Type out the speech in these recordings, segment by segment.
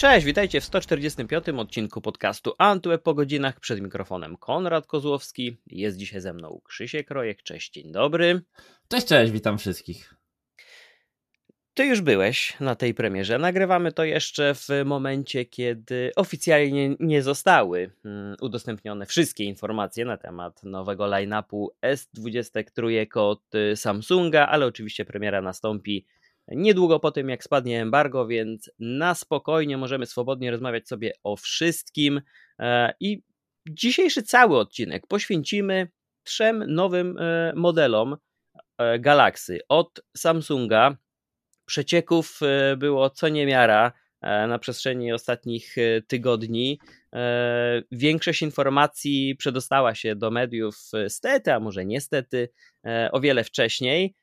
Cześć, witajcie w 145. odcinku podcastu Antweb po godzinach. Przed mikrofonem Konrad Kozłowski. Jest dzisiaj ze mną Krzysiek Rojek. Cześć, dzień dobry. Cześć, cześć, witam wszystkich. Ty już byłeś na tej premierze. Nagrywamy to jeszcze w momencie, kiedy oficjalnie nie zostały mm, udostępnione wszystkie informacje na temat nowego line-upu S23 od y, Samsunga, ale oczywiście premiera nastąpi niedługo po tym, jak spadnie embargo, więc na spokojnie możemy swobodnie rozmawiać sobie o wszystkim. E, I dzisiejszy cały odcinek poświęcimy trzem nowym e, modelom e, Galaxy od Samsunga. Przecieków było co niemiara na przestrzeni ostatnich tygodni. Większość informacji przedostała się do mediów stety, a może niestety, o wiele wcześniej.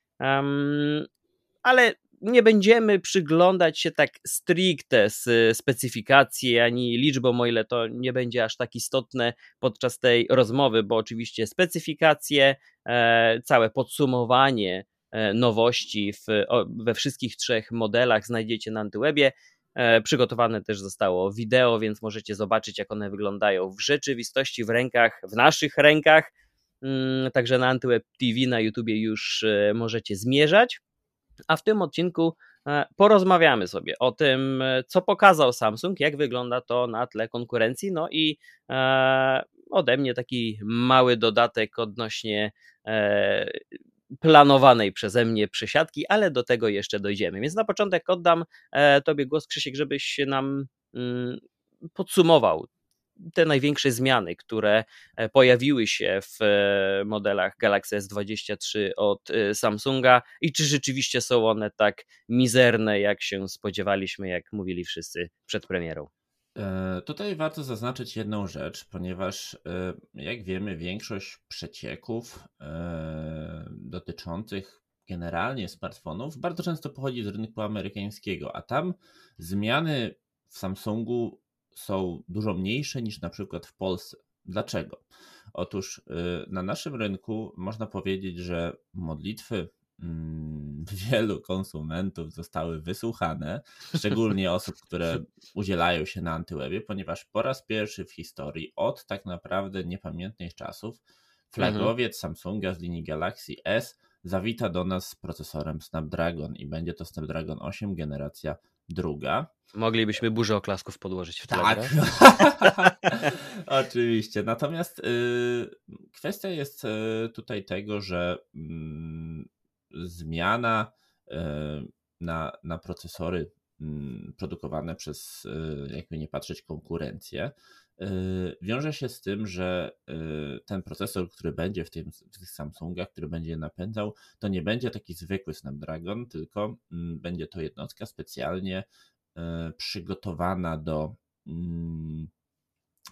Ale nie będziemy przyglądać się tak stricte z specyfikacji ani liczbom, o ile to nie będzie aż tak istotne podczas tej rozmowy, bo oczywiście specyfikacje, e, całe podsumowanie e, nowości w, we wszystkich trzech modelach znajdziecie na Antywebie. E, przygotowane też zostało wideo, więc możecie zobaczyć, jak one wyglądają w rzeczywistości, w rękach, w naszych rękach. Mm, także na Antyweb TV na YouTubie już możecie zmierzać. A w tym odcinku e, porozmawiamy sobie o tym, e, co pokazał Samsung, jak wygląda to na tle konkurencji, no i e, ode mnie taki mały dodatek odnośnie planowanej przeze mnie przesiadki, ale do tego jeszcze dojdziemy. Więc na początek oddam Tobie głos, Krzysiek, żebyś nam mm, podsumował te największe zmiany, które e, pojawiły się w e, modelach Galaxy S23 od e, Samsunga i czy rzeczywiście są one tak mizerne, jak się spodziewaliśmy, jak mówili wszyscy przed premierą? Tutaj warto zaznaczyć jedną rzecz, ponieważ jak wiemy, większość przecieków dotyczących generalnie smartfonów bardzo często pochodzi z rynku amerykańskiego, a tam zmiany w Samsungu są dużo mniejsze niż na przykład w Polsce. Dlaczego? Otóż y, na naszym rynku można powiedzieć, że modlitwy mm, wielu konsumentów zostały wysłuchane, szczególnie osób, które udzielają się na antywebie, ponieważ po raz pierwszy w historii od tak naprawdę niepamiętnych czasów flagowiec mhm. Samsunga z linii Galaxy S zawita do nas z procesorem Snapdragon i będzie to Snapdragon 8 generacja druga. Moglibyśmy burzę oklasków podłożyć w tle. Tak, oczywiście. Natomiast y, kwestia jest y, tutaj tego, że y, zmiana na, na procesory mm, produkowane przez, y, jakby nie patrzeć, konkurencję, wiąże się z tym, że ten procesor, który będzie w, tych Samsungach, który będzie napędzał, to nie będzie taki zwykły Snapdragon, tylko mm, będzie to jednostka specjalnie E, przygotowana do, mm,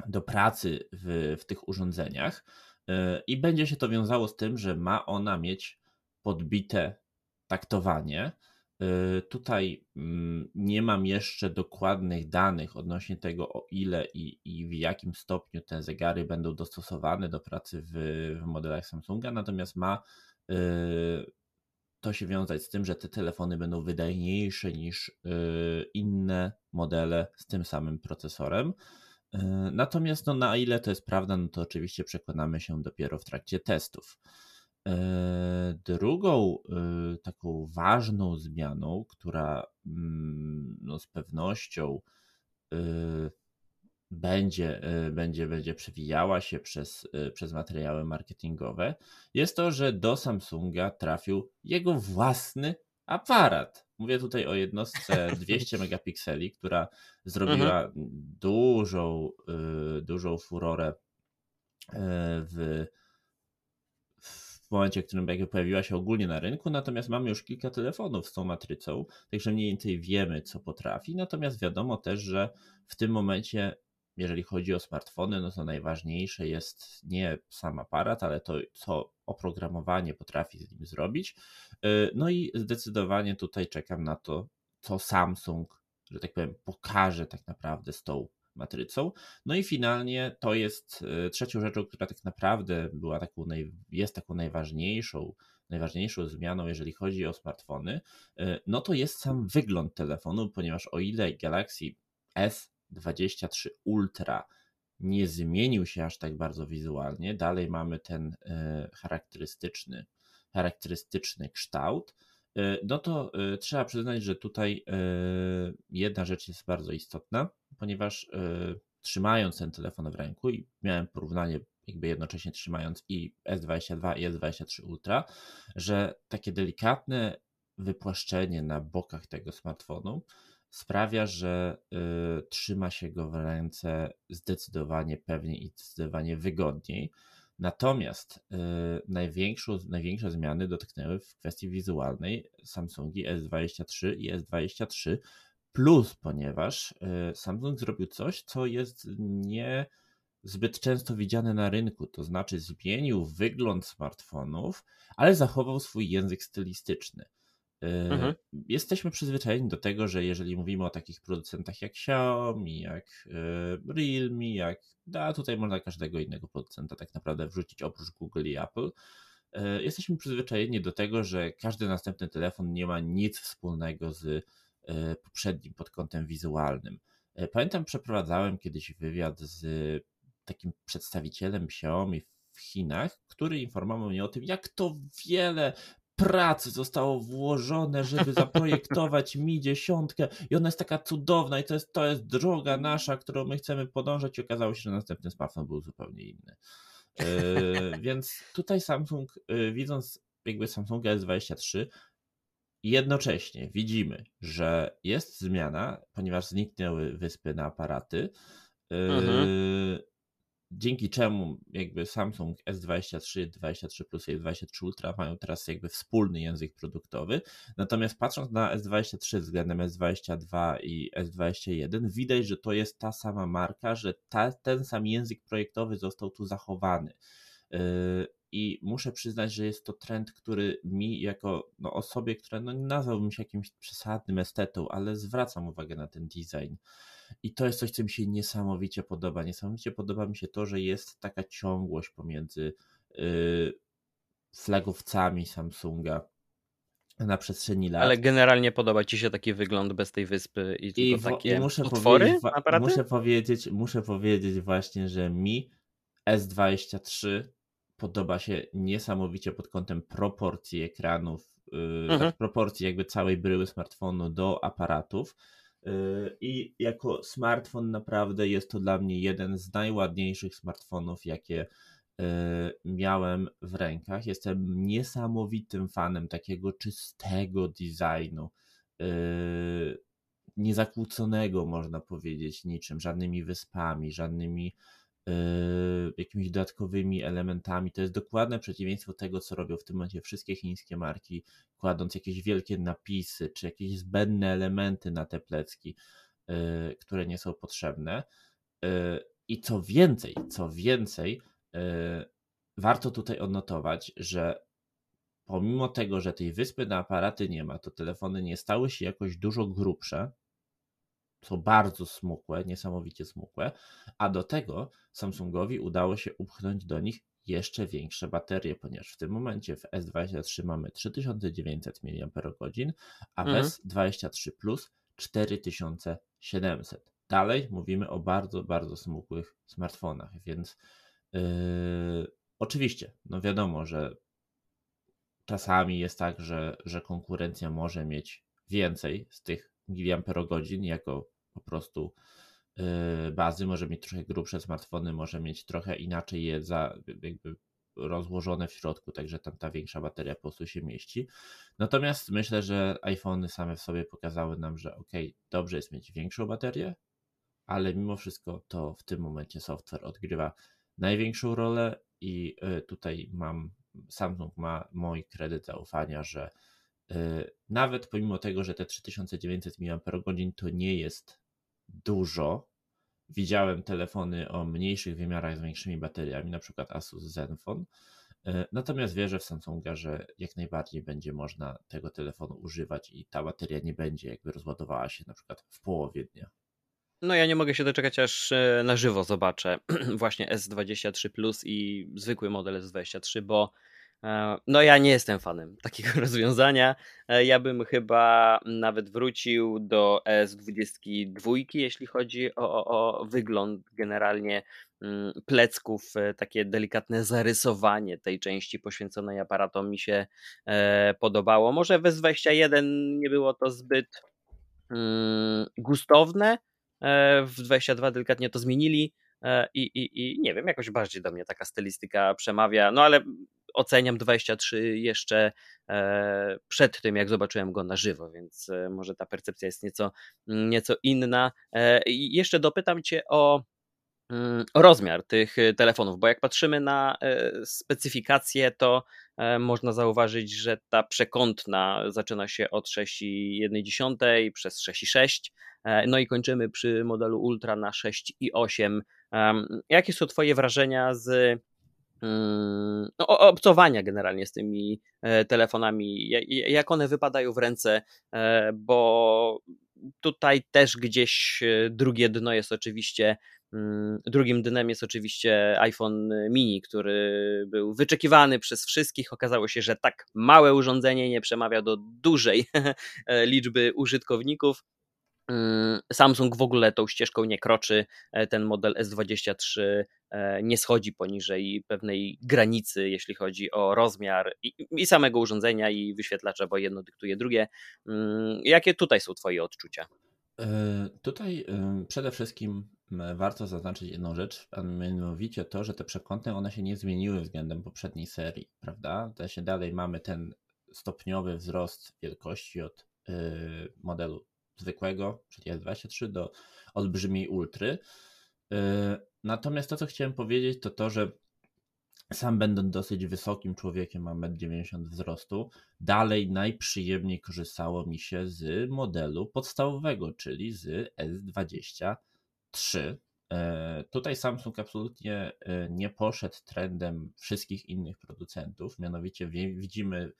do pracy w, w tych urządzeniach i będzie się to wiązało z tym, że ma ona mieć podbite taktowanie. E, tutaj mm, nie mam jeszcze dokładnych danych odnośnie tego, o ile i, i w jakim stopniu te zegary będą dostosowane do pracy w, w modelach Samsunga, natomiast ma to się wiązać z tym, że te telefony będą wydajniejsze niż y, inne modele z tym samym procesorem. Y, natomiast no, na ile to jest prawda, no to oczywiście przekonamy się dopiero w trakcie testów. Y, drugą taką ważną zmianą, która mm, no, z pewnością będzie, y, będzie, będzie przewijała się przez, przez materiały marketingowe, jest to, że do Samsunga trafił jego własny aparat. Mówię tutaj o jednostce 200 megapikseli, która zrobiła mhm. dużą, dużą furorę w momencie, w którym jakby pojawiła się ogólnie na rynku, natomiast mamy już kilka telefonów z tą matrycą, także mniej więcej wiemy, co potrafi, natomiast wiadomo też, że w tym momencie jeżeli chodzi o smartfony, no to najważniejsze jest nie sam aparat, ale to, co oprogramowanie potrafi z nim zrobić. Y, no i zdecydowanie tutaj czekam na to, co Samsung, że tak powiem, pokaże tak naprawdę z tą matrycą. No i finalnie to jest y, trzecią rzeczą, która tak naprawdę była taką, jest taką najważniejszą, najważniejszą zmianą, jeżeli chodzi o smartfony, y, no to jest sam wygląd telefonu, ponieważ o ile Galaxy S23 Ultra nie zmienił się aż tak bardzo wizualnie. Dalej mamy ten e, charakterystyczny, charakterystyczny kształt. E, no to e, trzeba przyznać, że tutaj jedna rzecz jest bardzo istotna, ponieważ trzymając ten telefon w ręku i miałem porównanie jakby jednocześnie trzymając i S22 i S23 Ultra, że takie delikatne wypłaszczenie na bokach tego smartfonu sprawia, że trzyma się go w ręce zdecydowanie pewniej i zdecydowanie wygodniej. Natomiast y, największą, największe zmiany dotknęły w kwestii wizualnej Samsungi S23 i S23 Plus, ponieważ y, Samsung zrobił coś, co jest nie zbyt często widziane na rynku, to znaczy zmienił wygląd smartfonów, ale zachował swój język stylistyczny. Mhm. E, jesteśmy przyzwyczajeni do tego, że jeżeli mówimy o takich producentach jak Xiaomi, jak e, Realme, jak da, tutaj można każdego innego producenta tak naprawdę wrzucić oprócz Google i Apple. E, jesteśmy przyzwyczajeni do tego, że każdy następny telefon nie ma nic wspólnego z poprzednim pod kątem wizualnym. Pamiętam, przeprowadzałem kiedyś wywiad z takim przedstawicielem Xiaomi w Chinach, który informował mnie o tym, jak to wiele pracy zostało włożone, żeby zaprojektować Mi dziesiątkę i ona jest taka cudowna i to jest, to jest droga nasza, którą my chcemy podążać i okazało się, że następny smartfon był zupełnie inny. Yy, więc tutaj Samsung, yy, widząc jakby Samsunga S23, jednocześnie widzimy, że jest zmiana, ponieważ zniknęły wyspy na aparaty. Yy, mhm dzięki czemu jakby Samsung S23, 23 Plus i S23 Ultra mają teraz jakby wspólny język produktowy. Natomiast patrząc na S23 względem S22 i S21, widać, że to jest ta sama marka, że ta, ten sam język projektowy został tu zachowany. Yy, I muszę przyznać, że jest to trend, który mi, jako no, osobie, która no, nie nazwałbym się jakimś przesadnym estetą, ale zwracam uwagę na ten design. I to jest coś, co mi się niesamowicie podoba. Niesamowicie podoba mi się to, że jest taka ciągłość pomiędzy yy, flagowcami Samsunga na przestrzeni lat. Ale generalnie podoba Ci się taki wygląd bez tej wyspy i tylko I, takie i muszę otwory powiedzieć, muszę powiedzieć, muszę powiedzieć właśnie, że mi S23 podoba się niesamowicie pod kątem proporcji ekranów, yy, mhm. tak, proporcji jakby całej bryły smartfonu do aparatów. I jako smartfon naprawdę jest to dla mnie jeden z najładniejszych smartfonów, jakie e, miałem w rękach. Jestem niesamowitym fanem takiego czystego designu, niezakłóconego można powiedzieć niczym, żadnymi wyspami, żadnymi jakimiś dodatkowymi elementami. To jest dokładne przeciwieństwo tego, co robią w tym momencie wszystkie chińskie marki, kładąc jakieś wielkie napisy, czy jakieś zbędne elementy na te plecki, yy, które nie są potrzebne. Yy, I co więcej, co więcej, warto tutaj odnotować, że pomimo tego, że tej wyspy na aparaty nie ma, to telefony nie stały się jakoś dużo grubsze, są bardzo smukłe, niesamowicie smukłe, a do tego Samsungowi udało się upchnąć do nich jeszcze większe baterie, ponieważ w tym momencie w S23 mamy 3900 mAh, a w mhm. S23 Plus 4700. Dalej mówimy o bardzo, bardzo smukłych smartfonach, więc yy, oczywiście, no wiadomo, że czasami jest tak, że, że konkurencja może mieć więcej z tych miliamperogodzin jako po prostu y, bazy, może mieć trochę grubsze smartfony, może mieć trochę inaczej je za, jakby rozłożone w środku, także tam ta większa bateria po prostu się mieści. Natomiast myślę, że iPhony same w sobie pokazały nam, że ok, dobrze jest mieć większą baterię, ale mimo wszystko to w tym momencie software odgrywa największą rolę i y, tutaj mam, Samsung ma mój kredyt zaufania, że y, nawet pomimo tego, że te 3900 mAh to nie jest dużo. Widziałem telefony o mniejszych wymiarach z większymi bateriami, na przykład Asus Zenfone. E, natomiast wierzę w Samsunga, że jak najbardziej będzie można tego telefonu używać i ta bateria nie będzie jakby rozładowała się na przykład w połowie dnia. No ja nie mogę się doczekać aż e, na żywo zobaczę właśnie S23 Plus i zwykły model S23, bo no ja nie jestem fanem takiego rozwiązania. E, ja bym chyba nawet wrócił do S22, jeśli chodzi o, o, o wygląd generalnie mm, plecków, e, takie delikatne zarysowanie tej części poświęconej aparatom mi się podobało. Może w S21 nie było to zbyt mm, gustowne, w 22 delikatnie to zmienili, E, i, i, i nie wiem, jakoś bardziej do mnie taka stylistyka przemawia, no ale oceniam 23 jeszcze e, przed tym, jak zobaczyłem go na żywo, więc e, może ta percepcja jest nieco, nieco inna. I jeszcze dopytam Cię o mm, rozmiar tych telefonów, bo jak patrzymy na specyfikację, to można zauważyć, że ta przekątna zaczyna się od 6,1 przez 6,6, no i kończymy przy modelu Ultra na 6,8 Jakie są Twoje wrażenia z no, obcowania generalnie z tymi e, telefonami? Jak one wypadają w ręce? E, bo tutaj też gdzieś e, drugie dno jest oczywiście. Mm, drugim dnem jest oczywiście iPhone mini, który był wyczekiwany przez wszystkich. Okazało się, że tak małe urządzenie nie przemawia do dużej liczby użytkowników. Mm, Samsung w ogóle tą ścieżką nie kroczy. E, ten model S23 e, nie schodzi poniżej pewnej granicy, jeśli chodzi o rozmiar i, samego urządzenia, i wyświetlacza, bo jedno dyktuje drugie. Mm, jakie tutaj są Twoje odczucia? E, tutaj przede wszystkim warto zaznaczyć jedną rzecz, a mianowicie to, że te przekątne one się nie zmieniły względem poprzedniej serii, prawda? To dalej mamy ten stopniowy wzrost wielkości od modelu zwykłego, czyli S23 do olbrzymiej ultry. Y, natomiast to, co chciałem powiedzieć, to to, że sam będąc dosyć wysokim człowiekiem, mam 1,90 m wzrostu, dalej najprzyjemniej korzystało mi się z modelu podstawowego, czyli z S23. Y, tutaj Samsung absolutnie y, nie poszedł trendem wszystkich innych producentów, mianowicie widzimy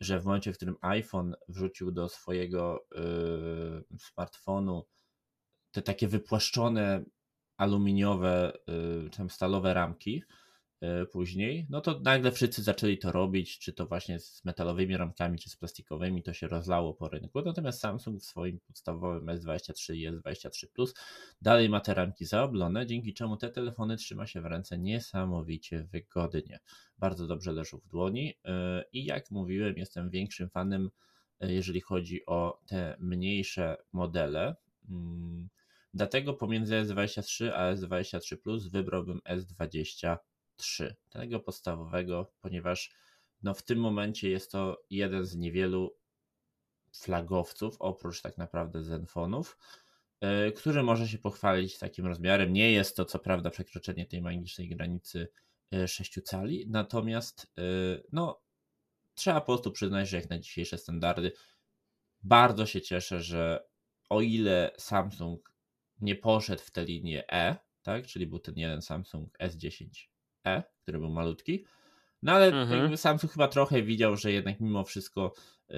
że w momencie, w którym iPhone wrzucił do swojego yy, smartfonu te takie wypłaszczone aluminiowe, yy, czy stalowe ramki później, no to nagle wszyscy zaczęli to robić, czy to właśnie z metalowymi ramkami, czy z plastikowymi, to się rozlało po rynku. Natomiast Samsung w swoim podstawowym S23 i S23 Plus dalej ma te ramki zaoblone, dzięki czemu te telefony trzyma się w ręce niesamowicie wygodnie bardzo dobrze leżą w dłoni e, i jak mówiłem, jestem większym fanem, e, jeżeli chodzi o te mniejsze modele. Mm, dlatego pomiędzy S23 a S23 Plus wybrałbym S23, tego podstawowego, ponieważ no w tym momencie jest to jeden z niewielu flagowców, oprócz tak naprawdę Zenfonów, e, który może się pochwalić takim rozmiarem. Nie jest to co prawda przekroczenie tej magicznej granicy 6 cali, natomiast y, no, trzeba po prostu przyznać, że jak na dzisiejsze standardy bardzo się cieszę, że o ile Samsung nie poszedł w tę linię E, tak, czyli był ten jeden Samsung S10e, który był malutki, no ale mhm. Samsung chyba trochę widział, że jednak mimo wszystko y,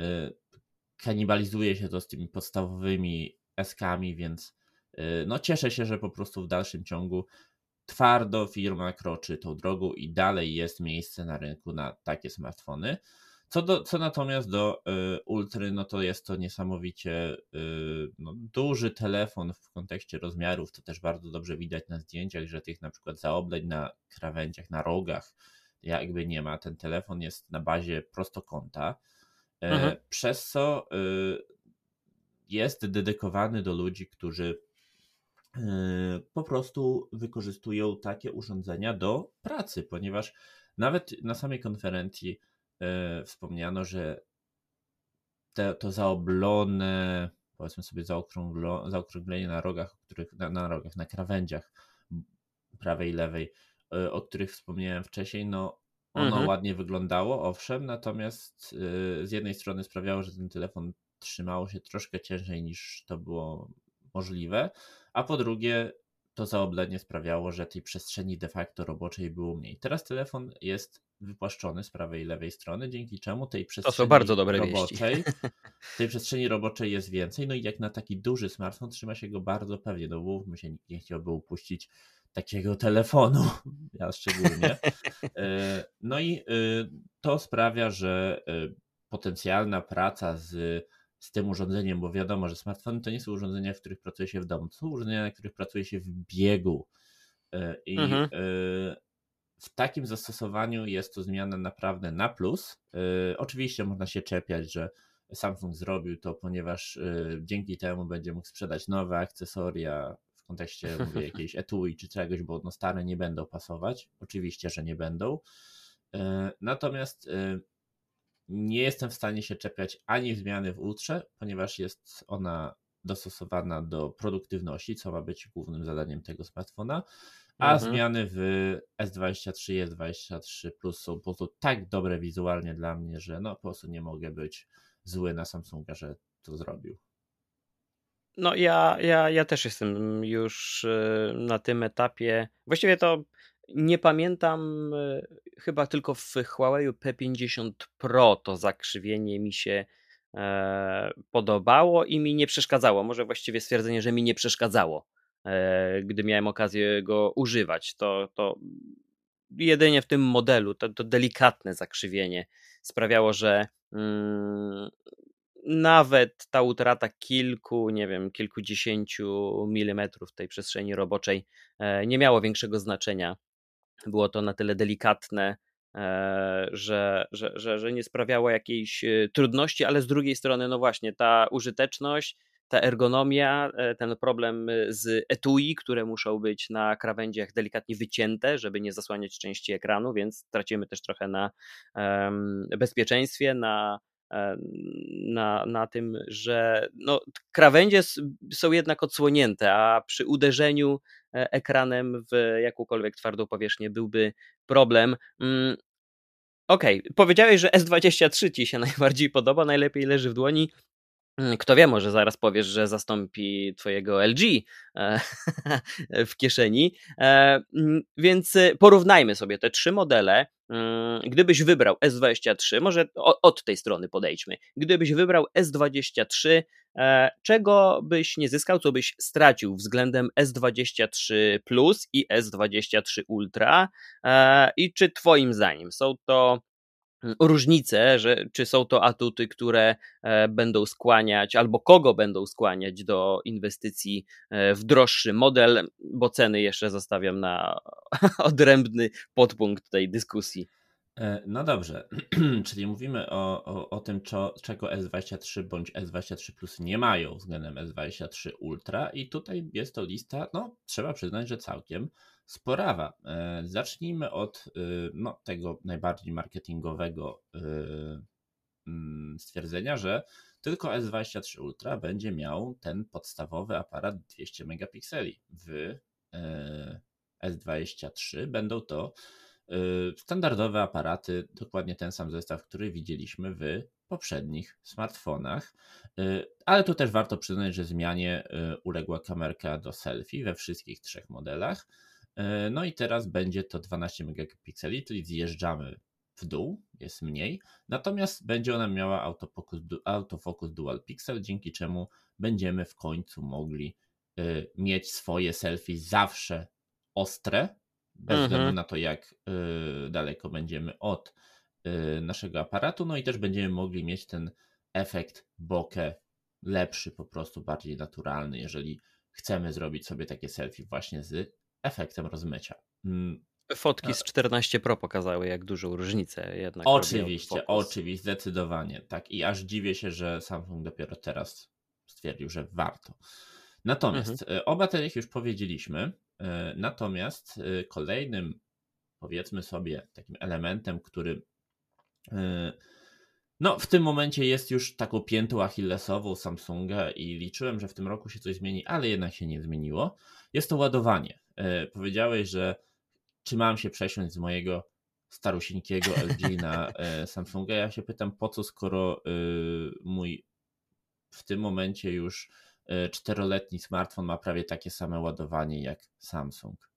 kanibalizuje się to z tymi podstawowymi S-kami, więc y, no cieszę się, że po prostu w dalszym ciągu twardo firma kroczy tą drogą i dalej jest miejsce na rynku na takie smartfony. Co, do, co natomiast do y, Ultry, no to jest to niesamowicie y, no, duży telefon w kontekście rozmiarów. To też bardzo dobrze widać na zdjęciach, że tych na przykład zaobleń na krawędziach, na rogach jakby nie ma. Ten telefon jest na bazie prostokąta, y, mhm. przez co y, jest dedykowany do ludzi, którzy Yy, po prostu wykorzystują takie urządzenia do pracy, ponieważ nawet na samej konferencji wspomniano, że te, to zaoblone, powiedzmy sobie zaokrąglenie na rogach, których, na, na rogach, na krawędziach prawej i lewej, yy, o których wspomniałem wcześniej, no ono mhm. ładnie wyglądało, owszem, natomiast z jednej strony sprawiało, że ten telefon trzymało się troszkę ciężej niż to było możliwe, a po drugie to zaoblenie sprawiało, że tej przestrzeni de facto roboczej było mniej. Teraz telefon jest wypłaszczony z prawej i lewej strony, dzięki czemu tej przestrzeni to są bardzo dobre roboczej, tej przestrzeni roboczej jest więcej, no i jak na taki duży smartfon trzyma się go bardzo pewnie, no bo my się nikt nie chciałby upuścić takiego telefonu, ja szczególnie. No i to sprawia, że potencjalna praca z, z tym urządzeniem, bo wiadomo, że smartfony to nie są urządzenia, w których pracuje się w domu, to są urządzenia, na których pracuje się w biegu. I mhm. w takim zastosowaniu jest to zmiana naprawdę na plus. Oczywiście można się czepiać, że Samsung zrobił to, ponieważ dzięki temu będzie mógł sprzedać nowe akcesoria w kontekście mówię, jakiejś etui czy czegoś, bo no stare nie będą pasować. Oczywiście, że nie będą. Natomiast nie jestem w stanie się czepiać ani zmiany w Ultrze, ponieważ jest ona dostosowana do produktywności, co ma być głównym zadaniem tego smartfona, a mhm. zmiany w S23 i S23 Plus są po prostu tak dobre wizualnie dla mnie, że no po prostu nie mogę być zły na Samsunga, że to zrobił. No ja, ja, ja też jestem już y, na tym etapie. Właściwie to nie pamiętam, e, chyba tylko w Huawei P50 Pro to zakrzywienie mi się e, podobało i mi nie przeszkadzało. Może właściwie stwierdzenie, że mi nie przeszkadzało, e, gdy miałem okazję go używać. To, to jedynie w tym modelu, to, to delikatne zakrzywienie sprawiało, że mm, nawet ta utrata kilku, nie wiem, kilkudziesięciu milimetrów tej przestrzeni roboczej nie miało większego znaczenia było to na tyle delikatne, e, że, że, że, że nie sprawiało jakiejś e, trudności, ale z drugiej strony, no właśnie, ta użyteczność, ta ergonomia, e, ten problem z etui, które muszą być na krawędziach delikatnie wycięte, żeby nie zasłaniać części ekranu, więc tracimy też trochę na bezpieczeństwie, na, na, na tym, że no, krawędzie są jednak odsłonięte, a przy uderzeniu ekranem w jakąkolwiek twardą powierzchnię byłby problem. Mm, okej, okay. powiedziałeś, że S23 ci się najbardziej podoba, najlepiej leży w dłoni. Mm, kto wie, może zaraz powiesz, że zastąpi twojego LG e, w kieszeni. E, mm, więc porównajmy sobie te trzy modele. Gdybyś wybrał S23, może od tej strony podejdźmy. Gdybyś wybrał S23, E, czego byś nie zyskał, co byś stracił względem S23 Plus i S23 Ultra e, i czy Twoim zdaniem są to różnice, że, czy są to atuty, które e, będą skłaniać, albo kogo będą skłaniać do inwestycji w droższy model, bo ceny jeszcze zostawiam na odrębny podpunkt tej dyskusji. E, no dobrze, czyli mówimy o, o, o tym, co, czego S23 bądź S23 Plus nie mają względem S23 Ultra i tutaj jest to lista, no trzeba przyznać, że całkiem sporawa. E, zacznijmy od y, no, tego najbardziej marketingowego y, mm, stwierdzenia, że tylko S23 Ultra będzie miał ten podstawowy aparat 200 megapikseli. W e, S23 będą to standardowe aparaty, dokładnie ten sam zestaw, który widzieliśmy w poprzednich smartfonach. Ale tu też warto przyznać, że zmianie uległa kamerka do selfie we wszystkich trzech modelach. No i teraz będzie to 12 megapikseli, czyli zjeżdżamy w dół, jest mniej. Natomiast będzie ona miała autofocus, autofocus dual pixel, dzięki czemu będziemy w końcu mogli mieć swoje selfie zawsze ostre, bez mhm. względu na to, jak y, daleko będziemy od y, naszego aparatu. No i też będziemy mogli mieć ten efekt bokeh lepszy, po prostu bardziej naturalny, jeżeli chcemy zrobić sobie takie selfie właśnie z efektem rozmycia. Mm. Fotki z 14 Pro pokazały, jak dużą różnicę jednak. Oczywiście, oczywiście, zdecydowanie. Tak. I aż dziwię się, że Samsung dopiero teraz stwierdził, że warto. Natomiast mhm. Y, o bateriach już powiedzieliśmy. E, natomiast e, kolejnym, powiedzmy sobie, takim elementem, który e, no, w tym momencie jest już taką piętą achillesową Samsunga i liczyłem, że w tym roku się coś zmieni, ale jednak się nie zmieniło. Jest to ładowanie. Powiedziałeś, że czy mam się przesiąść z mojego starusieńkiego LG na Samsunga. Ja się pytam, po co, skoro mój w tym momencie już E, czteroletni smartfon ma prawie takie same ładowanie jak Samsung.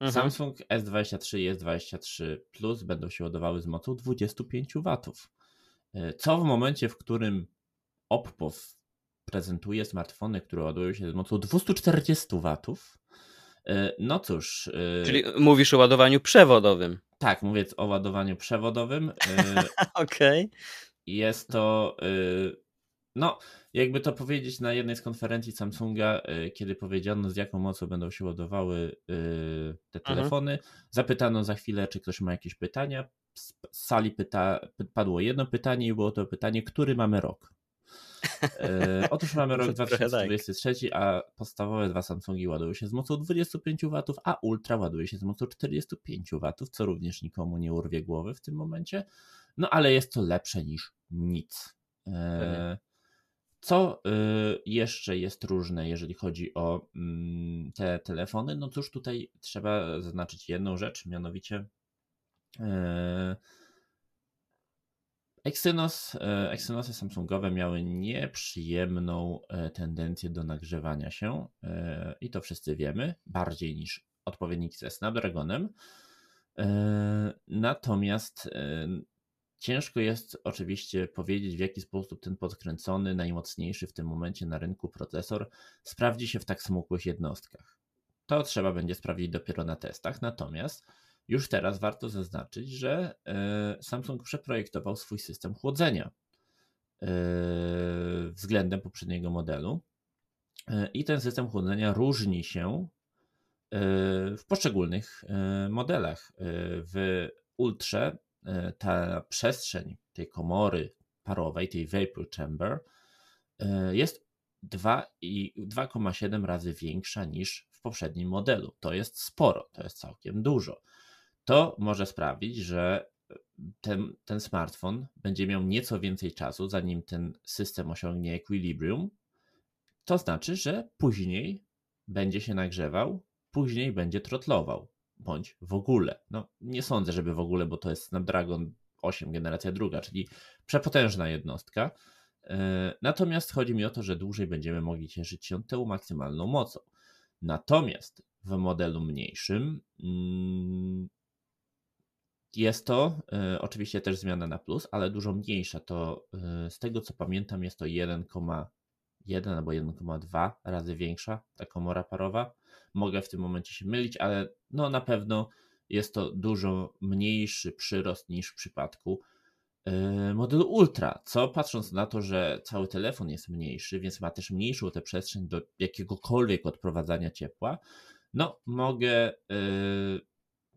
Mhm. Samsung S23 i S23 Plus będą się ładowały z mocą 25 W. E, co w momencie, w którym Oppo prezentuje smartfony, które ładują się z mocą 240 W, No cóż. Czyli mówisz o ładowaniu przewodowym. Tak, mówię o ładowaniu przewodowym. Okej. Okay. Jest to. No, jakby to powiedzieć na jednej z konferencji Samsunga, kiedy powiedziano z jaką mocą będą się ładowały te mhm. telefony, mhm. zapytano za chwilę, czy ktoś ma jakieś pytania. Z sali pyta, padło jedno pytanie i było to pytanie, który mamy rok. E, otóż mamy rok 2023, tak. a podstawowe dwa Samsungi ładują się z mocą 25 W, a Ultra ładuje się z mocą 45 W, co również nikomu nie urwie głowy w tym momencie. No ale jest to lepsze niż nic. E, co e, jeszcze jest różne, jeżeli chodzi o mm, te telefony? No cóż, tutaj trzeba zaznaczyć jedną rzecz, mianowicie Exynos, e, Exynosy Samsungowe miały nieprzyjemną e, tendencję do nagrzewania się e, i to wszyscy wiemy, bardziej niż odpowiedniki ze Snapdragonem. Natomiast ciężko jest oczywiście powiedzieć, w jaki sposób ten podkręcony, najmocniejszy w tym momencie na rynku procesor sprawdzi się w tak smukłych jednostkach. To trzeba będzie sprawdzić dopiero na testach. Natomiast już teraz warto zaznaczyć, że e, Samsung przeprojektował swój system chłodzenia e, względem poprzedniego modelu. E, I ten system chłodzenia różni się w poszczególnych modelach. W Ultrze ta przestrzeń tej komory parowej, tej vapor chamber, jest 2,7 razy większa niż w poprzednim modelu. To jest sporo, to jest całkiem dużo to może sprawić, że ten, ten smartfon będzie miał nieco więcej czasu, zanim ten system osiągnie equilibrium. To znaczy, że później będzie się nagrzewał, później będzie trotlował, bądź w ogóle. No, nie sądzę, żeby w ogóle, bo to jest Snapdragon 8 generacja druga, czyli przepotężna jednostka. E, natomiast chodzi mi o to, że dłużej będziemy mogli cieszyć się tą maksymalną mocą. Natomiast w modelu mniejszym mm, jest to y, oczywiście też zmiana na plus, ale dużo mniejsza. To y, z tego co pamiętam jest to 1,1 albo 1,2 razy większa ta komora parowa. Mogę w tym momencie się mylić, ale no na pewno jest to dużo mniejszy przyrost niż w przypadku y, modelu Ultra, co patrząc na to, że cały telefon jest mniejszy, więc ma też mniejszą tę przestrzeń do jakiegokolwiek odprowadzania ciepła, no mogę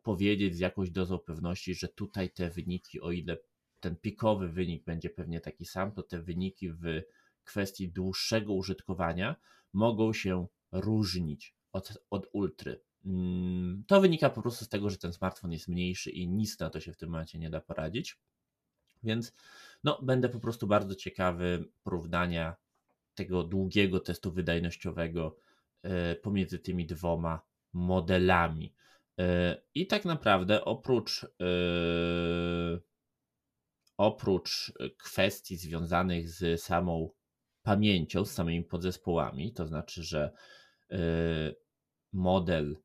powiedzieć z jakąś dozą pewności, że tutaj te wyniki, o ile ten pikowy wynik będzie pewnie taki sam, to te wyniki w kwestii dłuższego użytkowania mogą się różnić od, od ultry. Mm, to wynika po prostu z tego, że ten smartfon jest mniejszy i nic na to się w tym momencie nie da poradzić. Więc no, będę po prostu bardzo ciekawy porównania tego długiego testu wydajnościowego e, pomiędzy tymi dwoma modelami. E, I tak naprawdę oprócz e, oprócz kwestii związanych z samą pamięcią, z samymi podzespołami, to znaczy, że e, model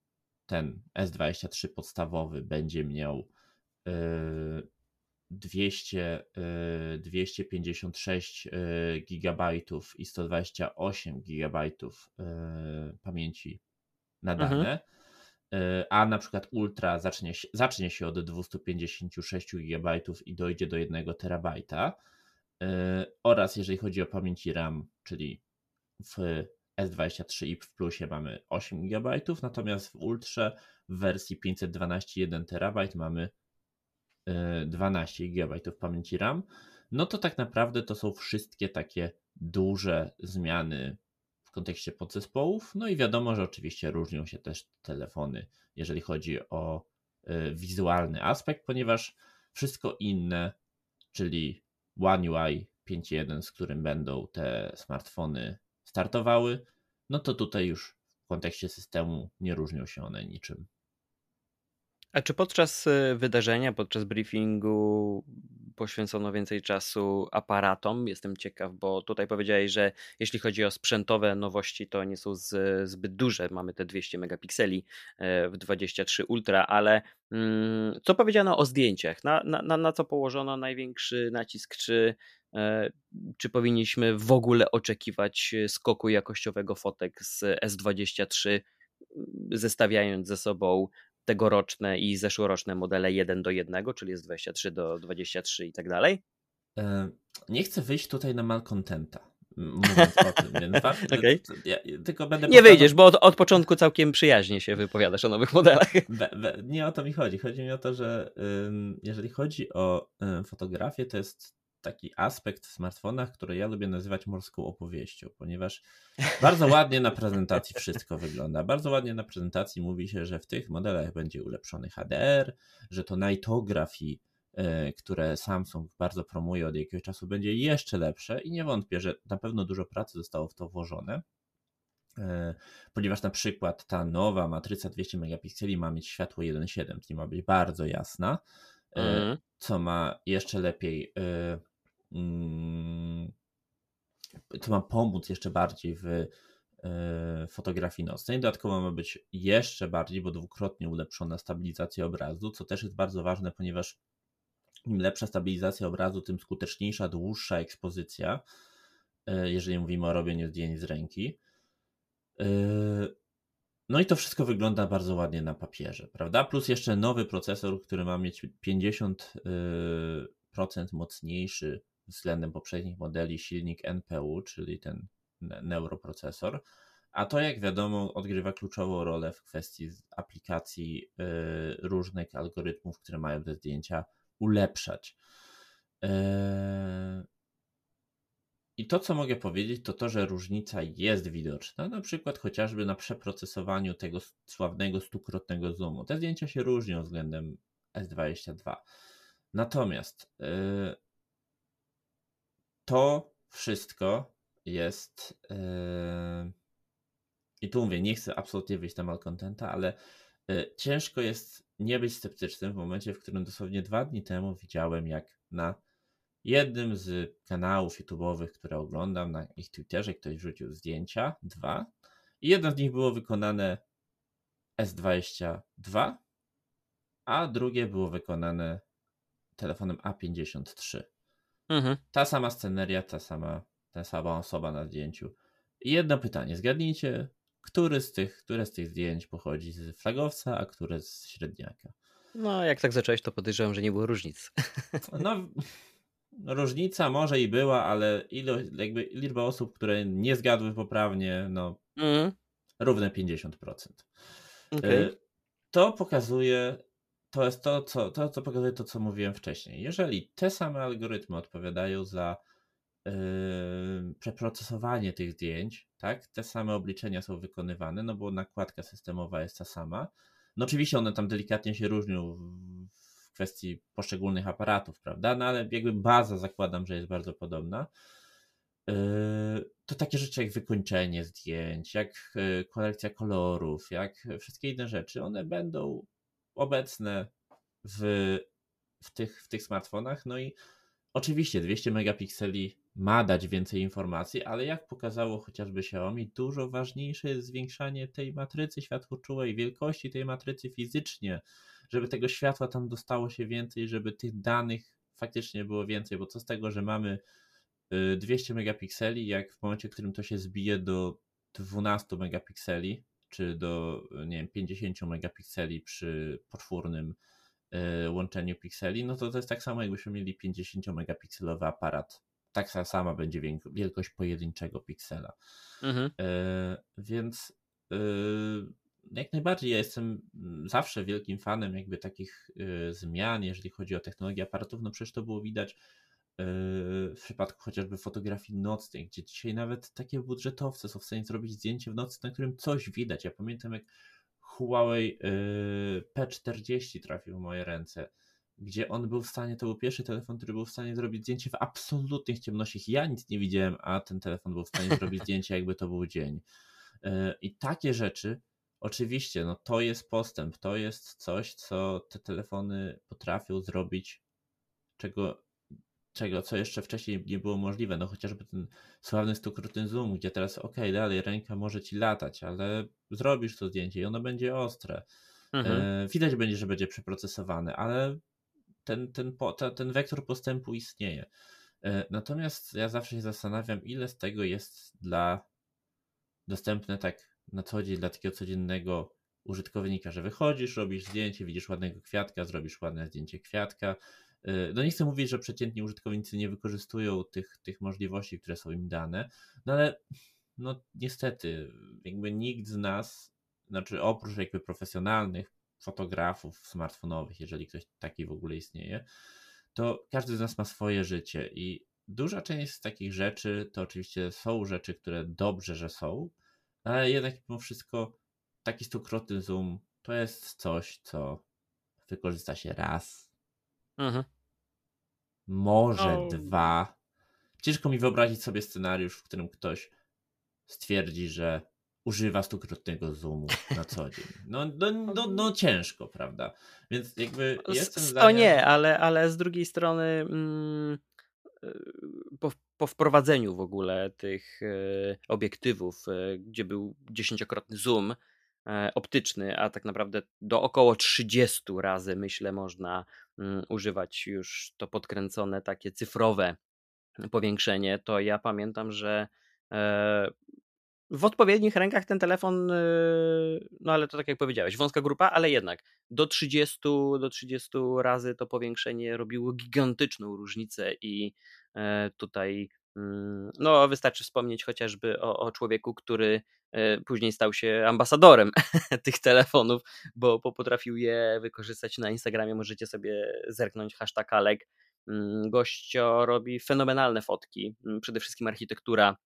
ten S23 podstawowy będzie miał 200, 256 GB i 128 GB pamięci na dane. Mhm a na przykład Ultra zacznie, zacznie się od 256 GB i dojdzie do 1 terabajta. E, oraz jeżeli chodzi o pamięć RAM, czyli w S23 i w Plusie mamy 8 GB, natomiast w Ultrze w wersji 512 1 TB mamy 12 GB pamięci RAM. No to tak naprawdę to są wszystkie takie duże zmiany kontekście podzespołów. No i wiadomo, że oczywiście różnią się też telefony, jeżeli chodzi o y, wizualny aspekt, ponieważ wszystko inne, czyli One UI 5.1, z którym będą te smartfony startowały, no to tutaj już w kontekście systemu nie różnią się one niczym. A czy podczas y, wydarzenia, podczas briefingu poświęcono więcej czasu aparatom? Jestem ciekaw, bo tutaj powiedziałeś, że jeśli chodzi o sprzętowe nowości, to nie są z, zbyt duże. Mamy te 200 megapikseli e, w 23 Ultra, ale mm, co powiedziano o zdjęciach? Na, na, na co położono największy nacisk? Czy, e, czy powinniśmy w ogóle oczekiwać skoku jakościowego fotek z S23 zestawiając ze sobą tegoroczne i zeszłoroczne modele 1 do 1, czyli jest 23 do 23 i tak dalej? Nie chcę wyjść tutaj na malcontenta mówiąc o tym, więc okay. ja, tylko będę... Nie wyjdziesz, bo od, od, początku całkiem przyjaźnie się wypowiadasz o nowych modelach. Be, be, nie o to mi chodzi. Chodzi mi o to, że ym, jeżeli chodzi o ym, fotografię, to jest taki aspekt w smartfonach, który ja lubię nazywać morską opowieścią, ponieważ bardzo ładnie na prezentacji wszystko wygląda. Bardzo ładnie na prezentacji mówi się, że w tych modelach będzie ulepszony HDR, że to nightography E, które Samsung bardzo promuje od jakiegoś czasu, będzie jeszcze lepsze i nie wątpię, że na pewno dużo pracy zostało w to włożone, e, ponieważ na przykład ta nowa matryca 200 megapikseli ma mieć światło 1.7, czyli ma być bardzo jasna, mm. co ma jeszcze lepiej mm, co ma pomóc jeszcze bardziej w fotografii nocnej. Dodatkowo ma być jeszcze bardziej, bo dwukrotnie ulepszona stabilizacja obrazu, co też jest bardzo ważne, ponieważ im lepsza stabilizacja obrazu, tym skuteczniejsza, dłuższa ekspozycja, e, jeżeli mówimy o robieniu zdjęć z ręki. E, no i to wszystko wygląda bardzo ładnie na papierze, prawda? Plus jeszcze nowy procesor, który ma mieć 50% mocniejszy względem poprzednich modeli silnik NPU, czyli ten neuroprocesor. A to, jak wiadomo, odgrywa kluczową rolę w kwestii aplikacji e, różnych algorytmów, które mają te zdjęcia ulepszać. Eee, I to, co mogę powiedzieć, to to, że różnica jest widoczna, na przykład chociażby na przeprocesowaniu tego sławnego stukrotnego zoomu. Te zdjęcia się różnią względem S22. Natomiast eee, to wszystko jest. Eee, I tu mówię, nie chcę absolutnie wyjść na malcontenta, ale ciężko jest nie być sceptycznym w momencie, w którym dosłownie dwa dni temu widziałem, jak na jednym z kanałów YouTube'owych, które oglądam, na ich Twitterze ktoś wrzucił zdjęcia, dwa, i jedno z nich było wykonane S22, a drugie było wykonane telefonem A53. Mhm. Ta sama sceneria, ta sama, ta sama osoba na zdjęciu. I jedno pytanie, zgadnijcie, który z tych, które z tych zdjęć pochodzi z flagowca, a które z średniaka. No, jak tak zacząłeś, to podejrzewam, że nie było różnic. No, różnica może i była, ale ilo, jakby liczba osób, które nie zgadły poprawnie, no, mm. równe 50%. Okay. To pokazuje, to jest to co, to, co pokazuje to, co mówiłem wcześniej. Jeżeli te same algorytmy odpowiadają za Yy, przeprocesowanie tych zdjęć, tak? Te same obliczenia są wykonywane, no bo nakładka systemowa jest ta sama. No oczywiście one tam delikatnie się różnią w kwestii poszczególnych aparatów, prawda? No ale jakby baza zakładam, że jest bardzo podobna. Yy, to takie rzeczy jak wykończenie zdjęć, jak yy, korekcja kolorów, jak wszystkie inne rzeczy, one będą obecne w, w, tych, w tych smartfonach. No i oczywiście 200 megapikseli ma dać więcej informacji, ale jak pokazało chociażby Xiaomi, dużo ważniejsze jest zwiększanie tej matrycy światłoczułej, wielkości tej matrycy fizycznie, żeby tego światła tam dostało się więcej, żeby tych danych faktycznie było więcej, bo co z tego, że mamy 200 y, megapikseli, jak w momencie, w którym to się zbije do 12 megapikseli, czy do nie wiem, 50 megapikseli przy poczwórnym y, łączeniu pikseli, no to to jest tak samo, jakbyśmy mieli 50 megapikselowy aparat taka sama będzie wielkość pojedynczego piksela. Mhm. E, więc e, jak najbardziej ja jestem zawsze wielkim fanem jakby takich e, zmian, jeżeli chodzi o technologię aparatów, no przecież to było widać w przypadku chociażby fotografii nocnej, gdzie dzisiaj nawet takie budżetowce są w stanie zrobić zdjęcie w nocy, na którym coś widać. Ja pamiętam jak Huawei P40 trafił w moje ręce gdzie on był w stanie, to był pierwszy telefon, który był w stanie zrobić zdjęcie w absolutnych ciemnościach. Ja nic nie widziałem, a ten telefon był w stanie zrobić zdjęcie, jakby to był dzień. E, I takie rzeczy, oczywiście, no to jest postęp, to jest coś, co te telefony potrafią zrobić, czego, czego co jeszcze wcześniej nie było możliwe. No chociażby ten sławny stukrotny zoom, gdzie teraz, ok, dalej ręka może ci latać, ale zrobisz to zdjęcie i ono będzie ostre. Mhm. E, widać będzie, że będzie przeprocesowane, ale ten, ten, ten wektor postępu istnieje. E, natomiast ja zawsze się zastanawiam, ile z tego jest dla dostępne tak na co dzień dla takiego codziennego użytkownika, że wychodzisz, robisz zdjęcie, widzisz ładnego kwiatka, zrobisz ładne zdjęcie kwiatka. Y, no nie chcę mówić, że przeciętni użytkownicy nie wykorzystują tych, tych możliwości, które są im dane, no ale no niestety, jakby nikt z nas, znaczy oprócz jakby profesjonalnych fotografów smartfonowych, jeżeli ktoś taki w ogóle istnieje, to każdy z nas ma swoje życie i duża część z takich rzeczy to oczywiście są rzeczy, które dobrze, że są, ale jednak mimo wszystko taki stukrotny zoom to jest coś, co wykorzysta się raz. Mhm. Może oh. dwa. Ciężko mi wyobrazić sobie scenariusz, w którym ktoś stwierdzi, że używa stukrotnego zoomu na co dzień. No, no, no, no ciężko, prawda? Więc jakby jestem zdania... O nie, ale, ale z drugiej strony mm, y, po, po, wprowadzeniu w ogóle tych y, obiektywów, y, gdzie był dziesięciokrotny zoom optyczny, a tak naprawdę do około 30 razy myślę można mm, używać już to podkręcone takie cyfrowe powiększenie, to ja pamiętam, że e, w odpowiednich rękach ten telefon, yy, no ale to tak jak powiedziałeś, wąska grupa, ale jednak do 30, do 30 razy to powiększenie robiło gigantyczną różnicę i e, tutaj mm, no wystarczy wspomnieć chociażby o, o człowieku, który e, później stał się ambasadorem tych telefonów, bo potrafił je wykorzystać na Instagramie, możecie sobie zerknąć hashtag Alek. Mm, gościo robi fenomenalne fotki, mm, przede wszystkim architektura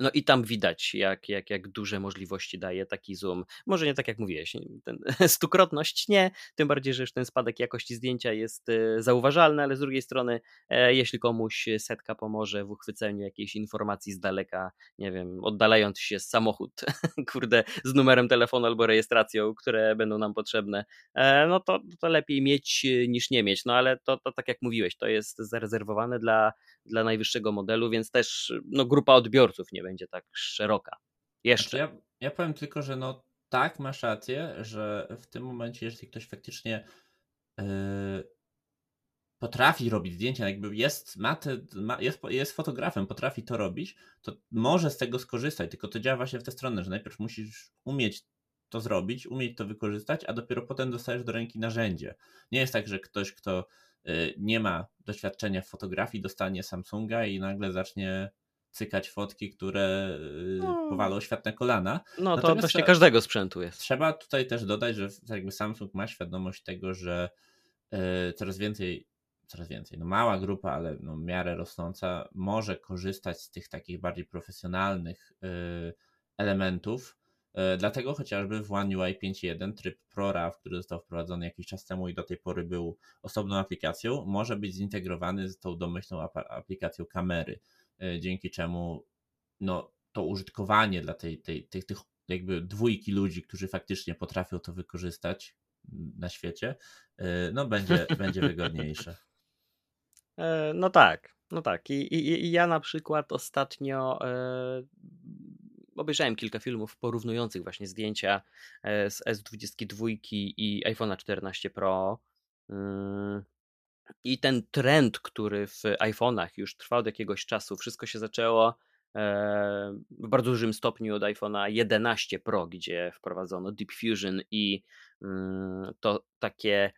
no i tam widać, jak, jak, jak duże możliwości daje taki zoom. Może nie tak jak mówiłeś, ten, stukrotność nie, tym bardziej, że już ten spadek jakości zdjęcia jest e, zauważalny, ale z drugiej strony, e, jeśli komuś setka pomoże w uchwyceniu jakiejś informacji z daleka, nie wiem, oddalając się z samochód, kurde, z numerem telefonu albo rejestracją, które będą nam potrzebne, e, no to, to lepiej mieć niż nie mieć. No ale to, to tak jak mówiłeś, to jest zarezerwowane dla, dla najwyższego modelu, więc też no, grupa odbiorców nie będzie tak szeroka. Jeszcze. Znaczy ja, ja powiem tylko, że no tak, masz rację, że w tym momencie, jeżeli ktoś faktycznie yy, potrafi robić zdjęcia, jakby jest, ma te, ma, jest, jest fotografem, potrafi to robić, to może z tego skorzystać, tylko to działa właśnie w tę stronę, że najpierw musisz umieć to zrobić, umieć to wykorzystać, a dopiero potem dostajesz do ręki narzędzie. Nie jest tak, że ktoś, kto y, nie ma doświadczenia w fotografii, dostanie Samsunga i nagle zacznie cykać fotki, które y, no. powalą świat na kolana. No to właśnie każdego sprzętu jest. Trzeba tutaj też dodać, że jakby Samsung ma świadomość tego, że y, coraz więcej, coraz więcej, no mała grupa, ale no w miarę rosnąca może korzystać z tych takich bardziej profesjonalnych y, elementów. Dlatego chociażby w One UI 5.1 tryb ProRAW, który został wprowadzony jakiś czas temu i do tej pory był osobną aplikacją, może być zintegrowany z tą domyślną aplikacją kamery. E, dzięki czemu no, to użytkowanie dla tej, tej, tej, tych jakby dwójki ludzi, którzy faktycznie potrafią to wykorzystać na świecie, e, no będzie, będzie wygodniejsze. E, no tak, no tak. I, i, i ja na przykład ostatnio obejrzałem kilka filmów porównujących właśnie zdjęcia z S22 i iPhone'a 14 Pro. I ten trend, który w iPhone'ach już trwa od jakiegoś czasu, wszystko się zaczęło e, w bardzo dużym stopniu od iPhone'a 11 Pro, gdzie wprowadzono Deep Fusion i mm, to takie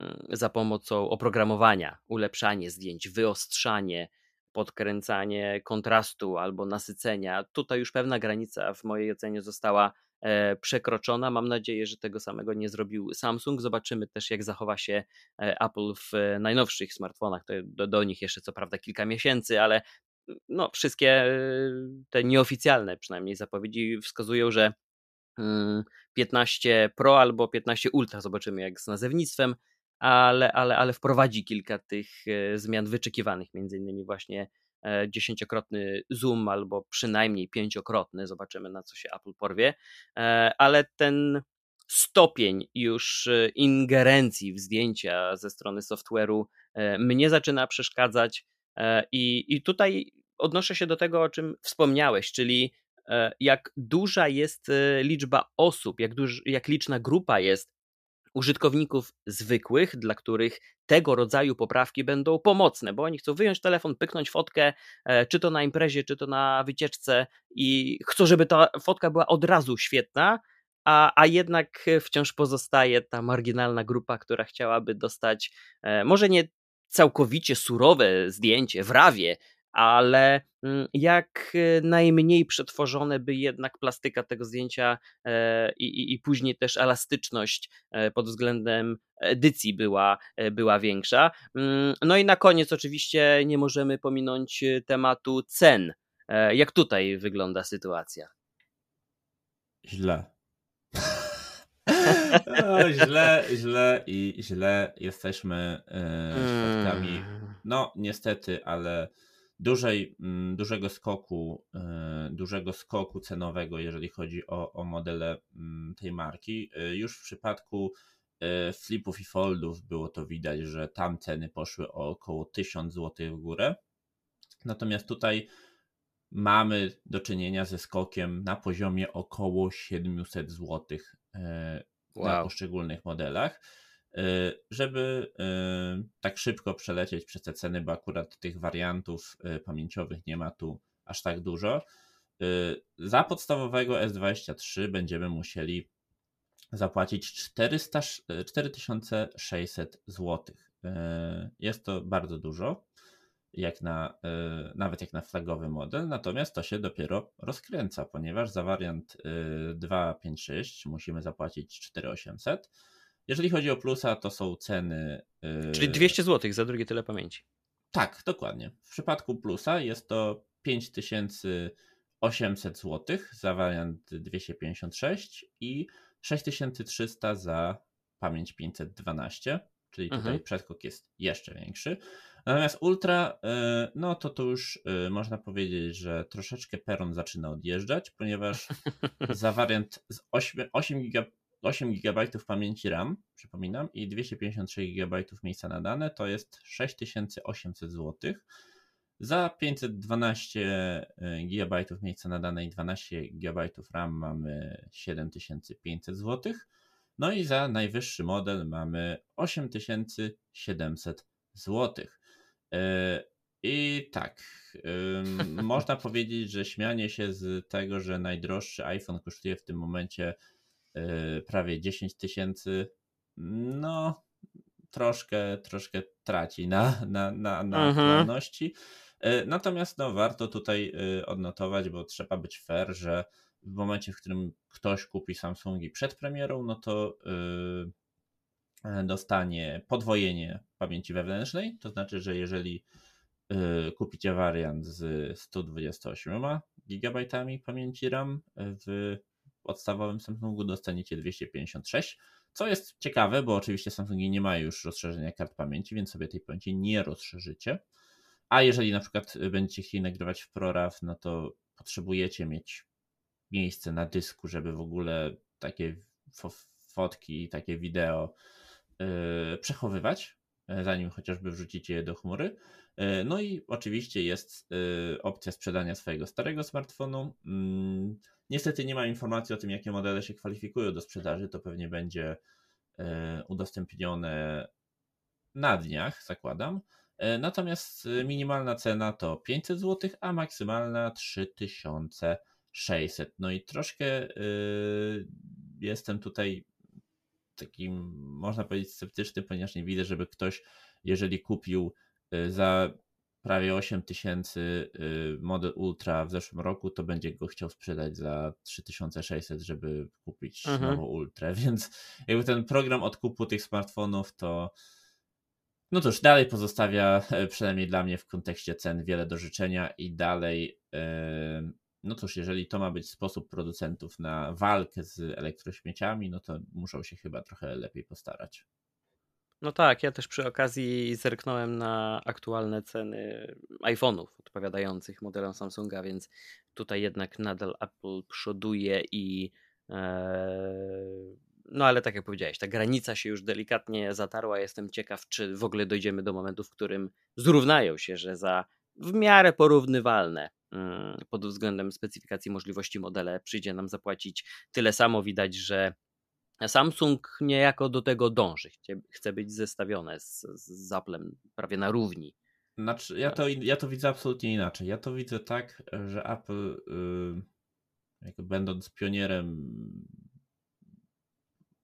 mm, za pomocą oprogramowania ulepszanie zdjęć, wyostrzanie, podkręcanie kontrastu albo nasycenia. Tutaj już pewna granica w mojej ocenie została przekroczona. Mam nadzieję, że tego samego nie zrobił Samsung. Zobaczymy też, jak zachowa się e, Apple w najnowszych smartfonach. Do, do nich jeszcze co prawda kilka miesięcy, ale no, wszystkie e, te nieoficjalne przynajmniej zapowiedzi wskazują, że 15 mm, Pro albo 15 Ultra, zobaczymy jak z nazewnictwem, ale, ale, ale wprowadzi kilka tych zmian wyczekiwanych, między innymi właśnie E, dziesięciokrotny zoom albo przynajmniej pięciokrotny, zobaczymy na co się Apple porwie, e, ale ten stopień już e, ingerencji w zdjęcia ze strony software'u mnie zaczyna przeszkadzać i, i tutaj odnoszę się do tego, o czym wspomniałeś, czyli jak duża jest liczba osób, jak, duż, jak liczna grupa jest użytkowników zwykłych, dla których tego rodzaju poprawki będą pomocne, bo oni chcą wyjąć telefon, pyknąć fotkę, e, czy to na imprezie, czy to na wycieczce i chcą, żeby ta fotka była od razu świetna, a, a jednak wciąż pozostaje ta marginalna grupa, która chciałaby dostać e, może nie całkowicie surowe zdjęcie w rawie, ale mm, jak e, najmniej przetworzone, by jednak plastyka tego zdjęcia e, i, i, i, później też elastyczność pod względem edycji była, była większa. Mm, no i na koniec oczywiście nie możemy pominąć tematu cen. Jak tutaj wygląda sytuacja? Źle. O, źle, źle i źle jesteśmy świadkami. Mm. No, niestety, ale dużej, mm, dużego skoku, e, dużego skoku cenowego, jeżeli chodzi o, o modele mm, tej marki. E, już w przypadku e, flipów i foldów było to widać, że tam ceny poszły o około 1000 zł w górę. Natomiast tutaj mamy do czynienia ze skokiem na poziomie około 700 zł wow. na poszczególnych modelach. E, żeby e, tak szybko przelecieć przez te ceny, bo akurat tych wariantów pamięciowych nie ma tu aż tak dużo. Za podstawowego S23 będziemy musieli zapłacić 400, 4600 zł. Jest to bardzo dużo jak na, nawet jak na flagowy model, natomiast to się dopiero rozkręca, ponieważ za wariant 256 y, musimy zapłacić 4800. Jeżeli chodzi o plusa, to są ceny. Y, Czyli 200 zł za drugie tyle pamięci. Tak, dokładnie. W przypadku plusa jest to 5800 zł za wariant 256 i 6300 za pamięć 512, czyli tutaj mhm. przeskok jest jeszcze większy. Natomiast Ultra, e, no to to już e, można powiedzieć, że troszeczkę peron zaczyna odjeżdżać, ponieważ za wariant z 8, 8 giga 8 GB pamięci RAM, przypominam, i 256 GB miejsca na dane to jest 6800 zł. Za 512 GB miejsca na dane i 12 GB RAM mamy 7500 zł. No i za najwyższy model mamy 8700 zł. E, I tak, można powiedzieć, że śmianie się z tego, że najdroższy iPhone kosztuje w tym momencie e, prawie 10 tysięcy, no troszkę, troszkę traci na, na, na, na mhm. aktualności. E, natomiast no, warto tutaj odnotować, bo trzeba być fair, że w momencie, w którym ktoś kupi Samsungi przed premierą, no to dostanie podwojenie pamięci wewnętrznej, to znaczy, że jeżeli kupicie wariant z 128 GB pamięci RAM w podstawowym Samsungu dostaniecie 256, co jest ciekawe, bo oczywiście Samsungi nie mają już rozszerzenia kart pamięci, więc sobie tej pamięci nie rozszerzycie. A jeżeli na przykład będziecie chcieli nagrywać w ProRAW, no to potrzebujecie mieć miejsce na dysku, żeby w ogóle takie fotki, takie wideo E, przechowywać, zanim chociażby wrzucicie je do chmury. E, no i oczywiście jest opcja sprzedania swojego starego smartfonu. Mm, niestety nie ma informacji o tym, jakie modele się kwalifikują do sprzedaży. To pewnie będzie udostępnione na dniach, zakładam. Natomiast minimalna cena to 500 zł, a maksymalna 3600. No i troszkę jestem tutaj takim, można powiedzieć, sceptyczny, ponieważ nie widzę, żeby ktoś, jeżeli kupił y, za prawie 8 tysięcy y, model Ultra w zeszłym roku, to będzie go chciał sprzedać za 3600, żeby kupić mhm. nową Ultrę, więc jakby ten program odkupu tych smartfonów to no cóż, dalej pozostawia, e, przynajmniej dla mnie w kontekście cen, wiele do życzenia i dalej no cóż, jeżeli to ma być sposób producentów na walkę z elektrośmieciami, no to muszą się chyba trochę lepiej postarać. No tak, ja też przy okazji zerknąłem na aktualne ceny iPhone'ów odpowiadających modelom Samsunga, więc tutaj jednak nadal Apple przoduje i e, no ale tak jak powiedziałeś, ta granica się już delikatnie zatarła. Jestem ciekaw, czy w ogóle dojdziemy do momentu, w którym zrównają się, że za w miarę porównywalne pod względem specyfikacji możliwości modele przyjdzie nam zapłacić tyle samo. Widać, że Samsung niejako do tego dąży. Chce być zestawione z, z Applem prawie na równi. Znaczy, ja, to, ja to widzę absolutnie inaczej. Ja to widzę tak, że Apple, yy, będąc pionierem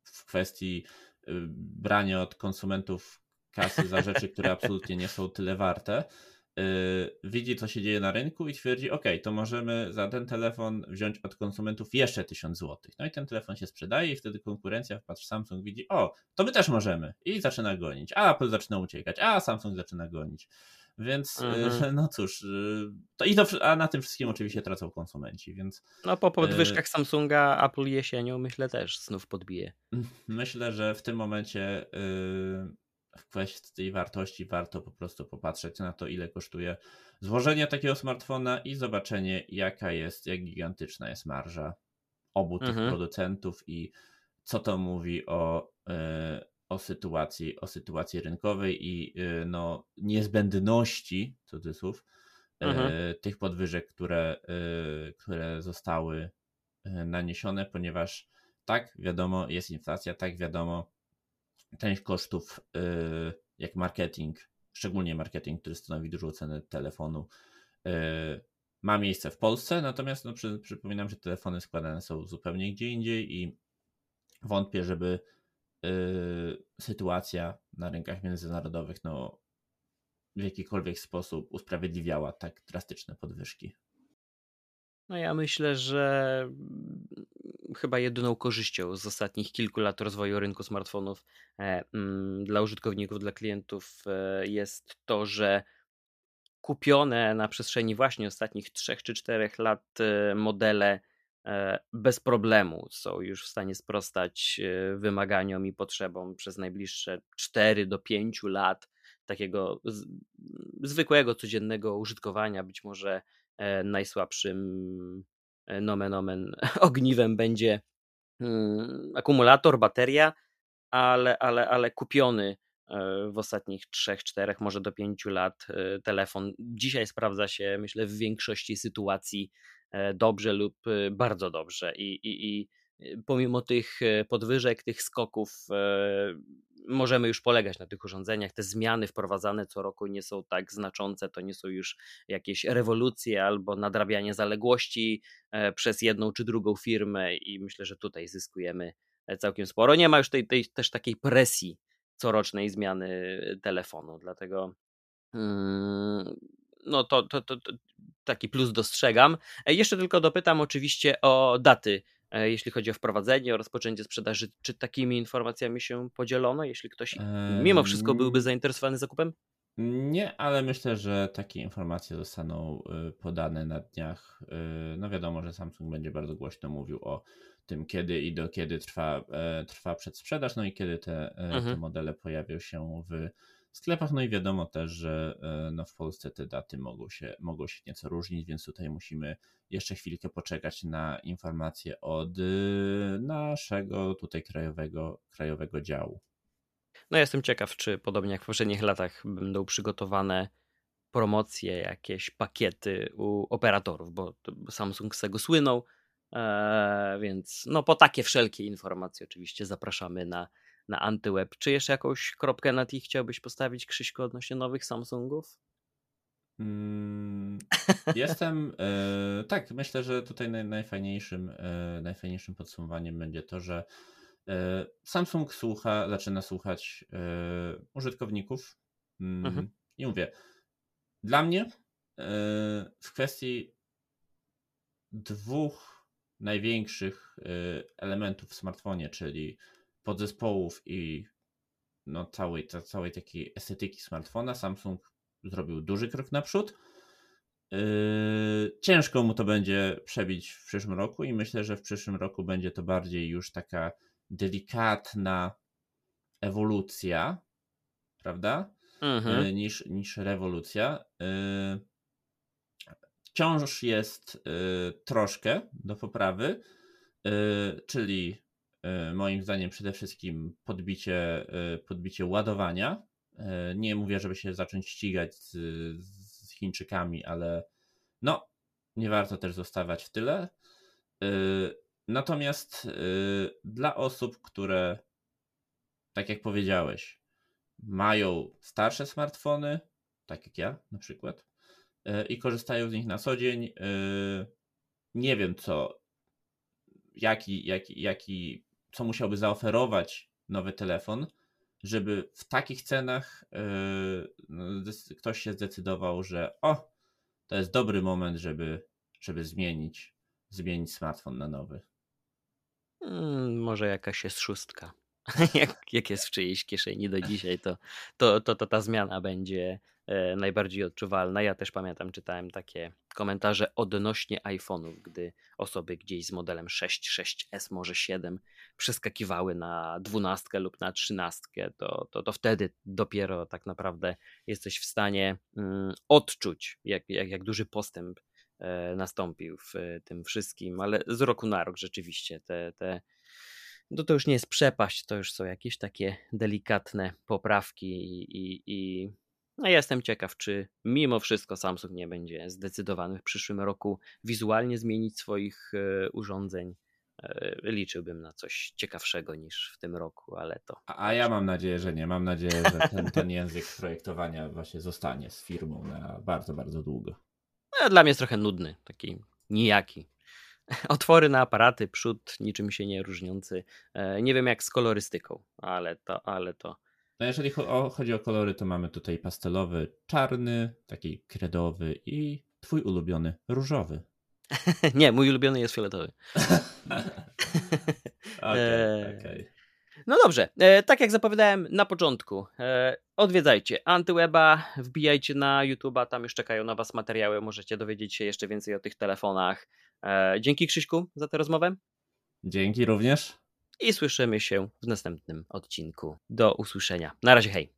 w kwestii y, brania od konsumentów kasy za rzeczy, które absolutnie nie są tyle warte, Y, widzi, co się dzieje na rynku i twierdzi, ok, to możemy za ten telefon wziąć od konsumentów jeszcze 1000 zł. No i ten telefon się sprzedaje i wtedy konkurencja, patrz, Samsung widzi, o, to my też możemy i zaczyna gonić, a Apple zaczyna uciekać, a Samsung zaczyna gonić. Więc y, mhm. no cóż, y, to i to, a na tym wszystkim oczywiście tracą konsumenci, więc... No po podwyżkach Samsunga Apple jesienią myślę też znów podbije. Myślę, że w tym momencie w kwestii wartości warto po prostu popatrzeć na to, ile kosztuje złożenie takiego smartfona i zobaczenie, jaka jest, jak gigantyczna jest marża obu tych mhm. producentów i co to mówi o, e, o, sytuacji, o sytuacji rynkowej i e, no, niezbędności, cudzysłów, e, mhm. tych podwyżek, które, które zostały naniesione, ponieważ tak, wiadomo, jest inflacja, tak, wiadomo, część kosztów, y, jak marketing, szczególnie marketing, który stanowi dużą cenę telefonu, y, ma miejsce w Polsce, natomiast no, przy, przypominam, że telefony składane są zupełnie gdzie indziej i wątpię, żeby y, sytuacja na rynkach międzynarodowych no, w jakikolwiek sposób usprawiedliwiała tak drastyczne podwyżki. No ja myślę, że mm, chyba jedyną korzyścią z ostatnich kilku lat rozwoju rynku smartfonów e, mm, dla użytkowników, dla klientów e, jest to, że kupione na przestrzeni właśnie ostatnich 3 czy 4 lat e, modele bez problemu są już w stanie sprostać wymaganiom i potrzebom przez najbliższe 4 do 5 lat takiego zwykłego, codziennego użytkowania, być może najsłabszym e, nomen omen ogniwem będzie mm, akumulator, bateria, ale, ale, ale kupiony e, w ostatnich 3-4, może do 5 lat telefon. Dzisiaj sprawdza się, myślę, w większości sytuacji dobrze lub bardzo dobrze. I, i, i pomimo tych podwyżek, tych skoków, możemy już polegać na tych urządzeniach. Te zmiany wprowadzane co roku nie są tak znaczące, to nie są już jakieś rewolucje albo nadrabianie zaległości e, przez jedną czy drugą firmę i myślę, że tutaj zyskujemy e, całkiem sporo. Nie ma już tej, tej też takiej presji corocznej zmiany telefonu, dlatego mm, no to, to, to, to taki plus dostrzegam. E, jeszcze tylko dopytam oczywiście o daty E, jeśli chodzi o wprowadzenie, o rozpoczęcie sprzedaży. Czy takimi informacjami się podzielono, jeśli ktoś mimo wszystko byłby zainteresowany zakupem? Nie, ale myślę, że takie informacje zostaną y, podane na dniach. Y, no wiadomo, że Samsung będzie bardzo głośno mówił o tym, kiedy i do kiedy trwa, e, trwa przedsprzedaż, no i kiedy te, e, mhm. te modele pojawią się w sklepach. No i wiadomo też, że e, no w Polsce te daty mogą się, mogą się nieco różnić, więc tutaj musimy jeszcze chwilkę poczekać na informacje od y, naszego tutaj krajowego, krajowego działu. No jestem ciekaw, czy podobnie jak w poprzednich latach będą przygotowane promocje, jakieś pakiety u operatorów, bo Samsung z tego słynął, e, więc no po takie wszelkie informacje oczywiście zapraszamy na na antyweb. Czy jeszcze jakąś kropkę na T chciałbyś postawić, Krzyśko, odnośnie nowych Samsungów? Mm, jestem, e, tak, myślę, że tutaj naj, najfajniejszym, e, najfajniejszym podsumowaniem będzie to, że e, Samsung słucha, zaczyna słuchać użytkowników mm, mhm. i mówię, dla mnie w kwestii dwóch największych elementów w smartfonie, czyli podzespołów i no, całej, całej takiej estetyki smartfona Samsung zrobił duży krok naprzód. Yy, ciężko mu to będzie przebić w przyszłym roku i myślę, że w przyszłym roku będzie to bardziej już taka delikatna ewolucja, prawda? Mhm. Yy, niż, niż rewolucja. Yy, wciąż jest troszkę do poprawy, czyli moim zdaniem przede wszystkim podbicie, e, podbicie ładowania. E, nie mówię, żeby się zacząć ścigać z, z Chińczykami, ale no, nie warto też zostawać w tyle. Natomiast dla osób, które, tak jak powiedziałeś, mają starsze smartfony, tak jak ja na przykład, i korzystają z nich na co dzień, nie wiem co, jaki, jaki, jaki, co musiałby zaoferować nowy telefon, żeby w takich cenach yy, ktoś się zdecydował, że o, to jest dobry moment, żeby, żeby zmienić, zmienić smartfon na nowy. Hmm, może jakaś jest szóstka. jak, jak jest w czyjejś kieszeni do dzisiaj, to, to, to, to ta zmiana będzie najbardziej odczuwalna. Ja też pamiętam, czytałem takie komentarze odnośnie iPhone'ów, gdy osoby gdzieś z modelem 6, 6S, może 7 przeskakiwały na 12 lub na 13, to, to, to wtedy dopiero tak naprawdę jesteś w stanie mm, odczuć, jak, jak, jak duży postęp e, nastąpił w tym wszystkim, ale z roku na rok rzeczywiście te, te no to już nie jest przepaść, to już są jakieś takie delikatne poprawki i, i, i no ja jestem ciekaw, czy mimo wszystko Samsung nie będzie zdecydowany w przyszłym roku wizualnie zmienić swoich e, urządzeń. E, liczyłbym na coś ciekawszego niż w tym roku, ale to. A, a ja mam nadzieję, że nie. Mam nadzieję, że ten, ten język projektowania właśnie zostanie z firmą na bardzo, bardzo długo. No, dla mnie jest trochę nudny, taki nijaki. Otwory na aparaty, przód niczym się nie różniący. E, nie wiem jak z kolorystyką, ale to, ale to. No jeżeli chodzi o kolory, to mamy tutaj pastelowy, czarny, taki kredowy i twój ulubiony różowy. nie, mój ulubiony jest fioletowy. Okay, okay. No dobrze, e, tak jak zapowiadałem na początku, e, odwiedzajcie Antyweba, wbijajcie na YouTube'a, tam już czekają na Was materiały, możecie dowiedzieć się jeszcze więcej o tych telefonach. E, dzięki Krzyśku za tę rozmowę. Dzięki również. I słyszymy się w następnym odcinku. Do usłyszenia. Na razie, hej.